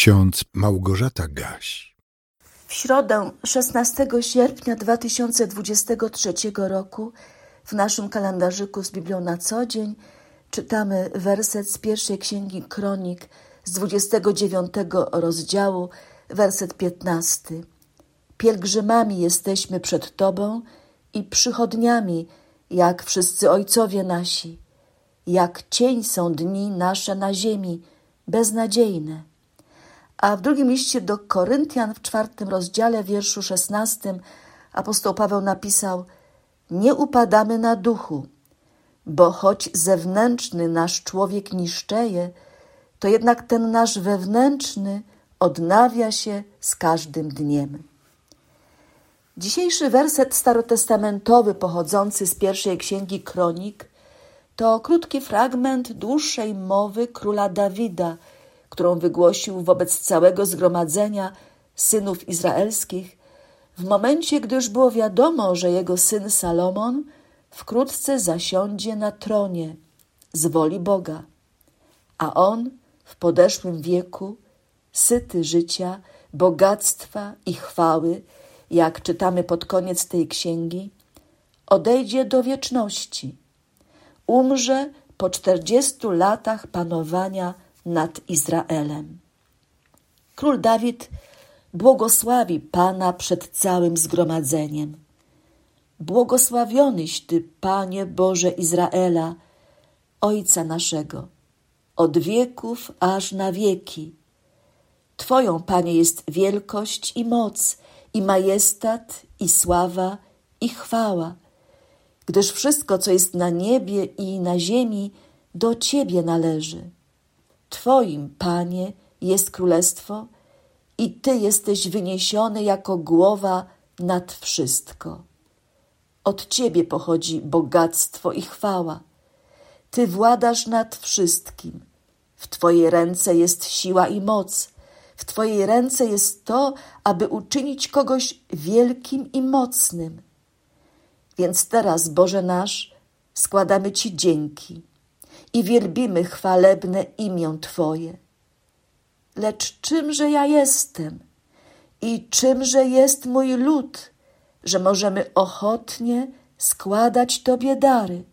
ksiądz Małgorzata Gaś. W środę 16 sierpnia 2023 roku w naszym kalendarzyku z Biblią na co dzień czytamy werset z pierwszej księgi Kronik z 29 rozdziału, werset 15. Pielgrzymami jesteśmy przed Tobą i przychodniami, jak wszyscy ojcowie nasi. Jak cień są dni nasze na ziemi, beznadziejne. A w drugim liście do Koryntian w czwartym rozdziale, wierszu szesnastym, apostoł Paweł napisał: Nie upadamy na duchu, bo choć zewnętrzny nasz człowiek niszczeje, to jednak ten nasz wewnętrzny odnawia się z każdym dniem. Dzisiejszy werset starotestamentowy pochodzący z pierwszej księgi Kronik to krótki fragment dłuższej mowy króla Dawida, którą wygłosił wobec całego zgromadzenia synów izraelskich, w momencie, gdy już było wiadomo, że jego syn Salomon wkrótce zasiądzie na tronie z woli Boga, a on w podeszłym wieku, syty życia, bogactwa i chwały, jak czytamy pod koniec tej księgi, odejdzie do wieczności. Umrze po czterdziestu latach panowania nad Izraelem. Król Dawid błogosławi Pana przed całym zgromadzeniem. Błogosławionyś Ty, Panie Boże Izraela, Ojca naszego, od wieków aż na wieki. Twoją, Panie, jest wielkość i moc, i majestat, i sława, i chwała, gdyż wszystko, co jest na niebie i na ziemi, do Ciebie należy. Twoim, Panie, jest królestwo i Ty jesteś wyniesiony jako głowa nad wszystko. Od Ciebie pochodzi bogactwo i chwała. Ty władasz nad wszystkim. W Twojej ręce jest siła i moc. W Twojej ręce jest to, aby uczynić kogoś wielkim i mocnym. Więc teraz, Boże nasz, składamy Ci dzięki i wielbimy chwalebne imię Twoje. Lecz czymże ja jestem i czymże jest mój lud, że możemy ochotnie składać Tobie dary?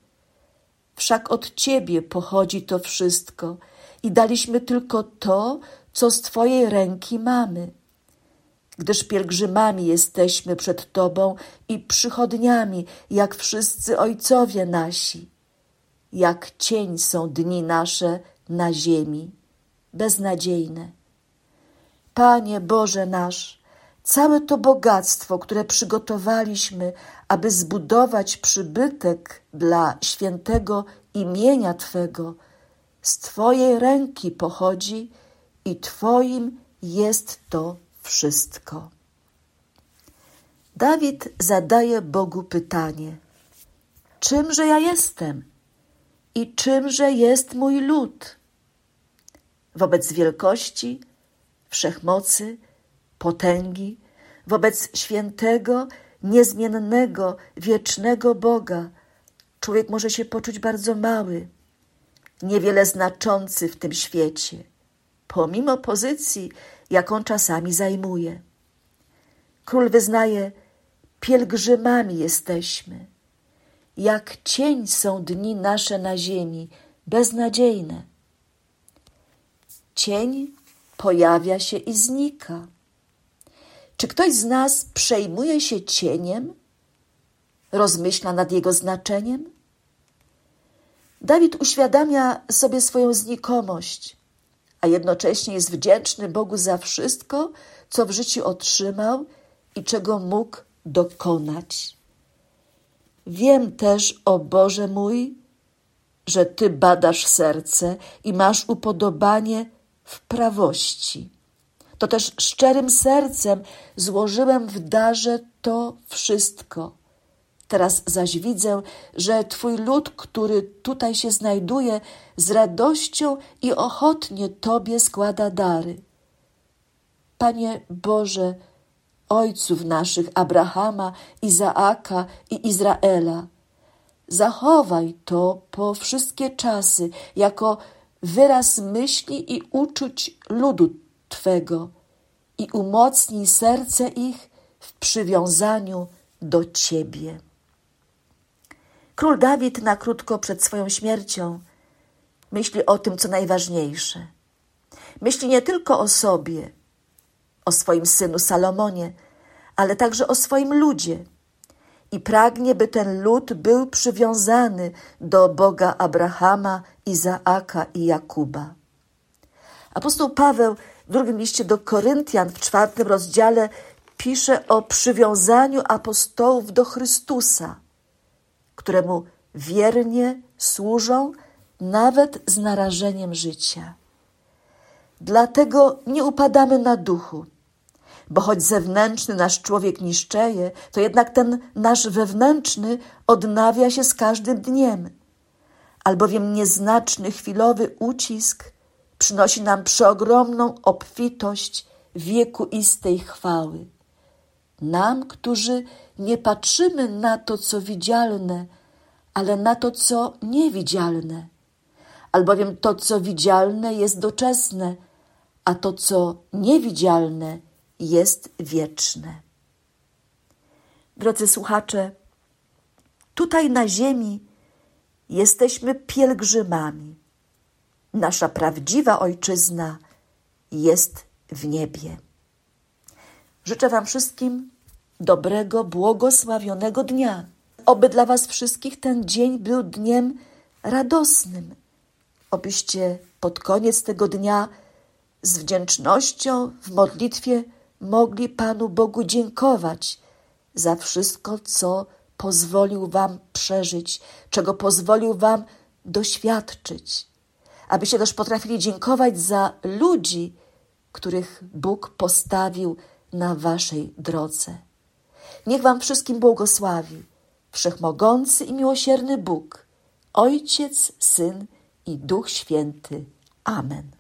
Wszak od Ciebie pochodzi to wszystko i daliśmy tylko to, co z Twojej ręki mamy. Gdyż pielgrzymami jesteśmy przed Tobą i przychodniami, jak wszyscy ojcowie nasi. Jak cień są dni nasze na ziemi, beznadziejne. Panie Boże nasz, całe to bogactwo, które przygotowaliśmy, aby zbudować przybytek dla świętego imienia Twego, z Twojej ręki pochodzi i Twoim jest to wszystko. Dawid zadaje Bogu pytanie: Czymże ja jestem i czymże jest mój lud? Wobec wielkości, wszechmocy, potęgi, wobec świętego, niezmiennego, wiecznego Boga, człowiek może się poczuć bardzo mały, niewiele znaczący w tym świecie pomimo pozycji, jaką czasami zajmuje. Król wyznaje: Pielgrzymami jesteśmy. Jak cień są dni nasze na ziemi, beznadziejne. Cień pojawia się i znika. Czy ktoś z nas przejmuje się cieniem? Rozmyśla nad jego znaczeniem? Dawid uświadamia sobie swoją znikomość, a jednocześnie jest wdzięczny Bogu za wszystko, co w życiu otrzymał i czego mógł dokonać. Wiem też, o Boże mój, że Ty badasz serce i masz upodobanie w prawości. To też szczerym sercem złożyłem w darze to wszystko Teraz zaś widzę, że Twój lud, który tutaj się znajduje, z radością i ochotnie Tobie składa dary. Panie Boże, ojców naszych Abrahama, Izaaka i Izraela, zachowaj to po wszystkie czasy jako wyraz myśli i uczuć ludu Twego i umocnij serce ich w przywiązaniu do Ciebie. Król Dawid na krótko przed swoją śmiercią myśli o tym, co najważniejsze. Myśli nie tylko o sobie, o swoim synu Salomonie, ale także o swoim ludzie. I pragnie, by ten lud był przywiązany do Boga Abrahama, Izaaka i Jakuba. Apostoł Paweł w drugim liście do Koryntian w czwartym rozdziale pisze o przywiązaniu apostołów do Chrystusa, któremu wiernie służą nawet z narażeniem życia. Dlatego nie upadamy na duchu, bo choć zewnętrzny nasz człowiek niszczeje, to jednak ten nasz wewnętrzny odnawia się z każdym dniem, albowiem nieznaczny chwilowy ucisk przynosi nam przeogromną obfitość wiekuistej chwały. Nam, którzy nie patrzymy na to, co widzialne, ale na to, co niewidzialne, albowiem to, co widzialne, jest doczesne, a to, co niewidzialne, jest wieczne. Drodzy słuchacze, tutaj na ziemi jesteśmy pielgrzymami. Nasza prawdziwa ojczyzna jest w niebie. Życzę Wam wszystkim dobrego, błogosławionego dnia. Oby dla Was wszystkich ten dzień był dniem radosnym. Obyście pod koniec tego dnia z wdzięcznością w modlitwie mogli Panu Bogu dziękować za wszystko, co pozwolił Wam przeżyć, czego pozwolił Wam doświadczyć. Abyście też potrafili dziękować za ludzi, których Bóg postawił na Waszej drodze. Niech Wam wszystkim błogosławi Wszechmogący i miłosierny Bóg, Ojciec, Syn i Duch Święty. Amen.